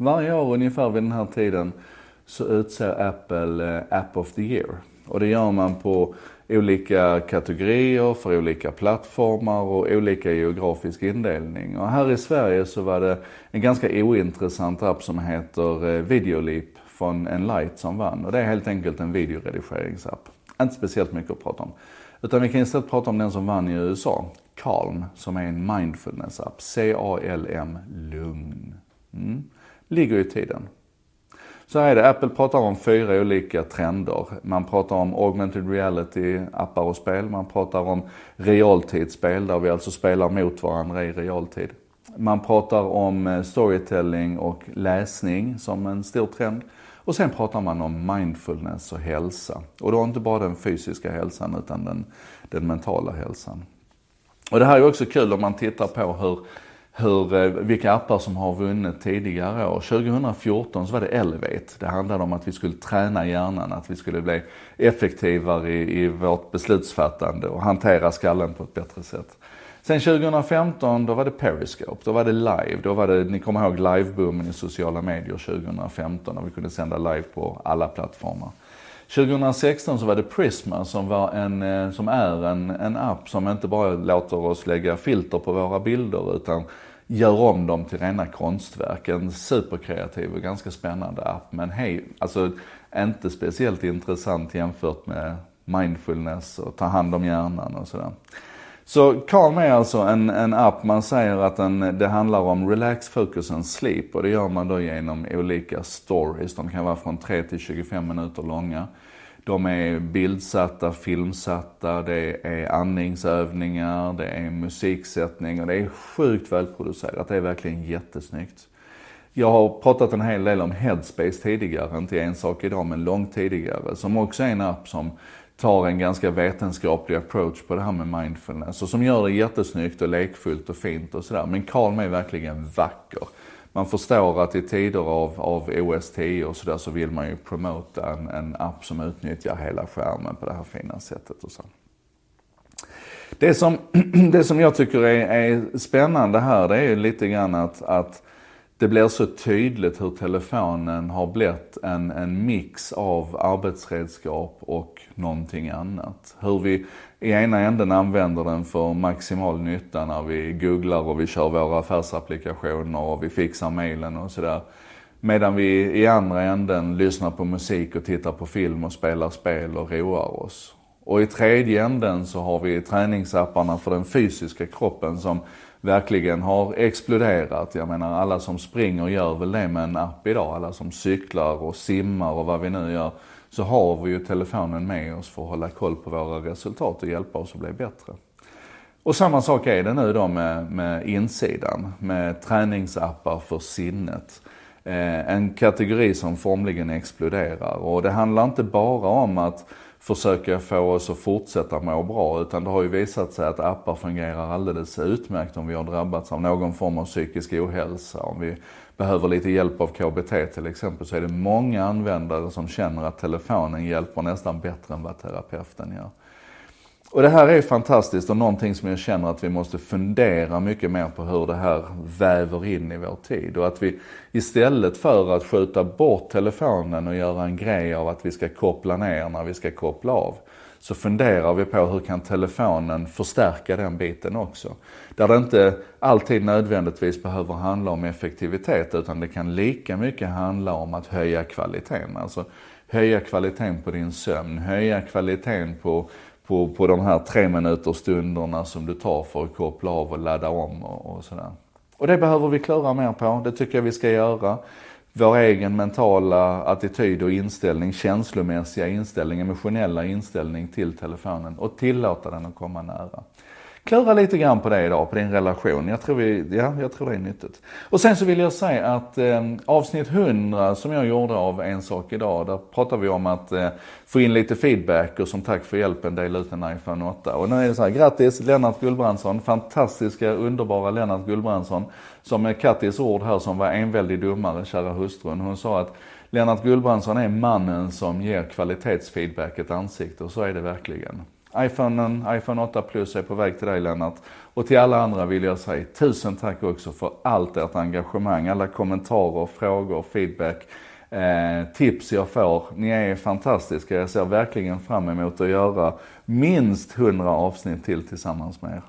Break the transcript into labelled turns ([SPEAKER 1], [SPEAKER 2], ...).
[SPEAKER 1] Varje år ungefär vid den här tiden så utser Apple eh, App of the Year. Och det gör man på olika kategorier för olika plattformar och olika geografisk indelning. Och här i Sverige så var det en ganska ointressant app som heter eh, Videolip från Enlight som vann. Och det är helt enkelt en videoredigeringsapp. Inte speciellt mycket att prata om. Utan vi kan istället prata om den som vann i USA. Calm, som är en mindfulness-app. C-A-L-M, lugn. Mm. Ligger i tiden. Så här är det, Apple pratar om fyra olika trender. Man pratar om augmented reality, appar och spel. Man pratar om realtidsspel, där vi alltså spelar mot varandra i realtid. Man pratar om eh, storytelling och läsning som en stor trend. Och sen pratar man om mindfulness och hälsa. Och då inte bara den fysiska hälsan utan den, den mentala hälsan. Och det här är också kul om man tittar på hur hur, eh, vilka appar som har vunnit tidigare år. 2014 så var det Elevate. Det handlade om att vi skulle träna hjärnan, att vi skulle bli effektivare i, i vårt beslutsfattande och hantera skallen på ett bättre sätt. Sen 2015 då var det Periscope, då var det live. Då var det, ni kommer ihåg liveboomen i sociala medier 2015 när vi kunde sända live på alla plattformar. 2016 så var det Prisma som, var en, eh, som är en, en app som inte bara låter oss lägga filter på våra bilder utan gör om dem till rena konstverk. En superkreativ och ganska spännande app. Men hej, alltså inte speciellt intressant jämfört med mindfulness och ta hand om hjärnan och sådär. Så Calm är alltså en, en app, man säger att den, det handlar om relax, focus and sleep och det gör man då genom olika stories. De kan vara från 3 till 25 minuter långa. De är bildsatta, filmsatta, det är andningsövningar, det är musiksättning och det är sjukt välproducerat. Det är verkligen jättesnyggt. Jag har pratat en hel del om Headspace tidigare, inte en sak idag men långt tidigare, som också är en app som tar en ganska vetenskaplig approach på det här med mindfulness och som gör det jättesnyggt och lekfullt och fint och sådär. Men Calm är verkligen vacker. Man förstår att i tider av, av OS 10 och sådär så vill man ju promota en, en app som utnyttjar hela skärmen på det här fina sättet och så. Det som, det som jag tycker är, är spännande här det är lite grann att, att det blir så tydligt hur telefonen har blivit en, en mix av arbetsredskap och någonting annat. Hur vi i ena änden använder den för maximal nytta när vi googlar och vi kör våra affärsapplikationer och vi fixar mailen och sådär. Medan vi i andra änden lyssnar på musik och tittar på film och spelar spel och roar oss. Och i tredje änden så har vi träningsapparna för den fysiska kroppen som verkligen har exploderat. Jag menar alla som springer gör väl det med en app idag. Alla som cyklar och simmar och vad vi nu gör. Så har vi ju telefonen med oss för att hålla koll på våra resultat och hjälpa oss att bli bättre. Och samma sak är det nu då med, med insidan, med träningsappar för sinnet. Eh, en kategori som formligen exploderar och det handlar inte bara om att försöka få oss att fortsätta må bra. Utan det har ju visat sig att appar fungerar alldeles utmärkt om vi har drabbats av någon form av psykisk ohälsa. Om vi behöver lite hjälp av KBT till exempel så är det många användare som känner att telefonen hjälper nästan bättre än vad terapeuten gör. Och det här är fantastiskt och någonting som jag känner att vi måste fundera mycket mer på hur det här väver in i vår tid. Och att vi istället för att skjuta bort telefonen och göra en grej av att vi ska koppla ner när vi ska koppla av. Så funderar vi på hur kan telefonen förstärka den biten också. Där det inte alltid nödvändigtvis behöver handla om effektivitet utan det kan lika mycket handla om att höja kvaliteten. Alltså höja kvaliteten på din sömn, höja kvaliteten på på, på de här tre minuters stunderna som du tar för att koppla av och ladda om och, och sådär. Och det behöver vi klura mer på, det tycker jag vi ska göra. Vår egen mentala attityd och inställning, känslomässiga inställning, emotionella inställning till telefonen och tillåta den att komma nära klura lite grann på det idag, på din relation. Jag tror, vi, ja, jag tror det är nyttigt. Och sen så vill jag säga att eh, avsnitt 100 som jag gjorde av En sak idag, där pratar vi om att eh, få in lite feedback och som tack för hjälpen dela ut en iPhone 8. Och nu är det så här, grattis Lennart Gullbrandsson, fantastiska, underbara Lennart Gullbrandsson. Som är Kattis ord här som var en väldig domare, kära hustrun. Hon sa att Lennart Gullbrandsson är mannen som ger kvalitetsfeedback ett ansikte och så är det verkligen iPhonen, iPhone 8 Plus är på väg till dig Lennart. Och till alla andra vill jag säga tusen tack också för allt ert engagemang, alla kommentarer, frågor, feedback, eh, tips jag får. Ni är fantastiska. Jag ser verkligen fram emot att göra minst 100 avsnitt till tillsammans med er.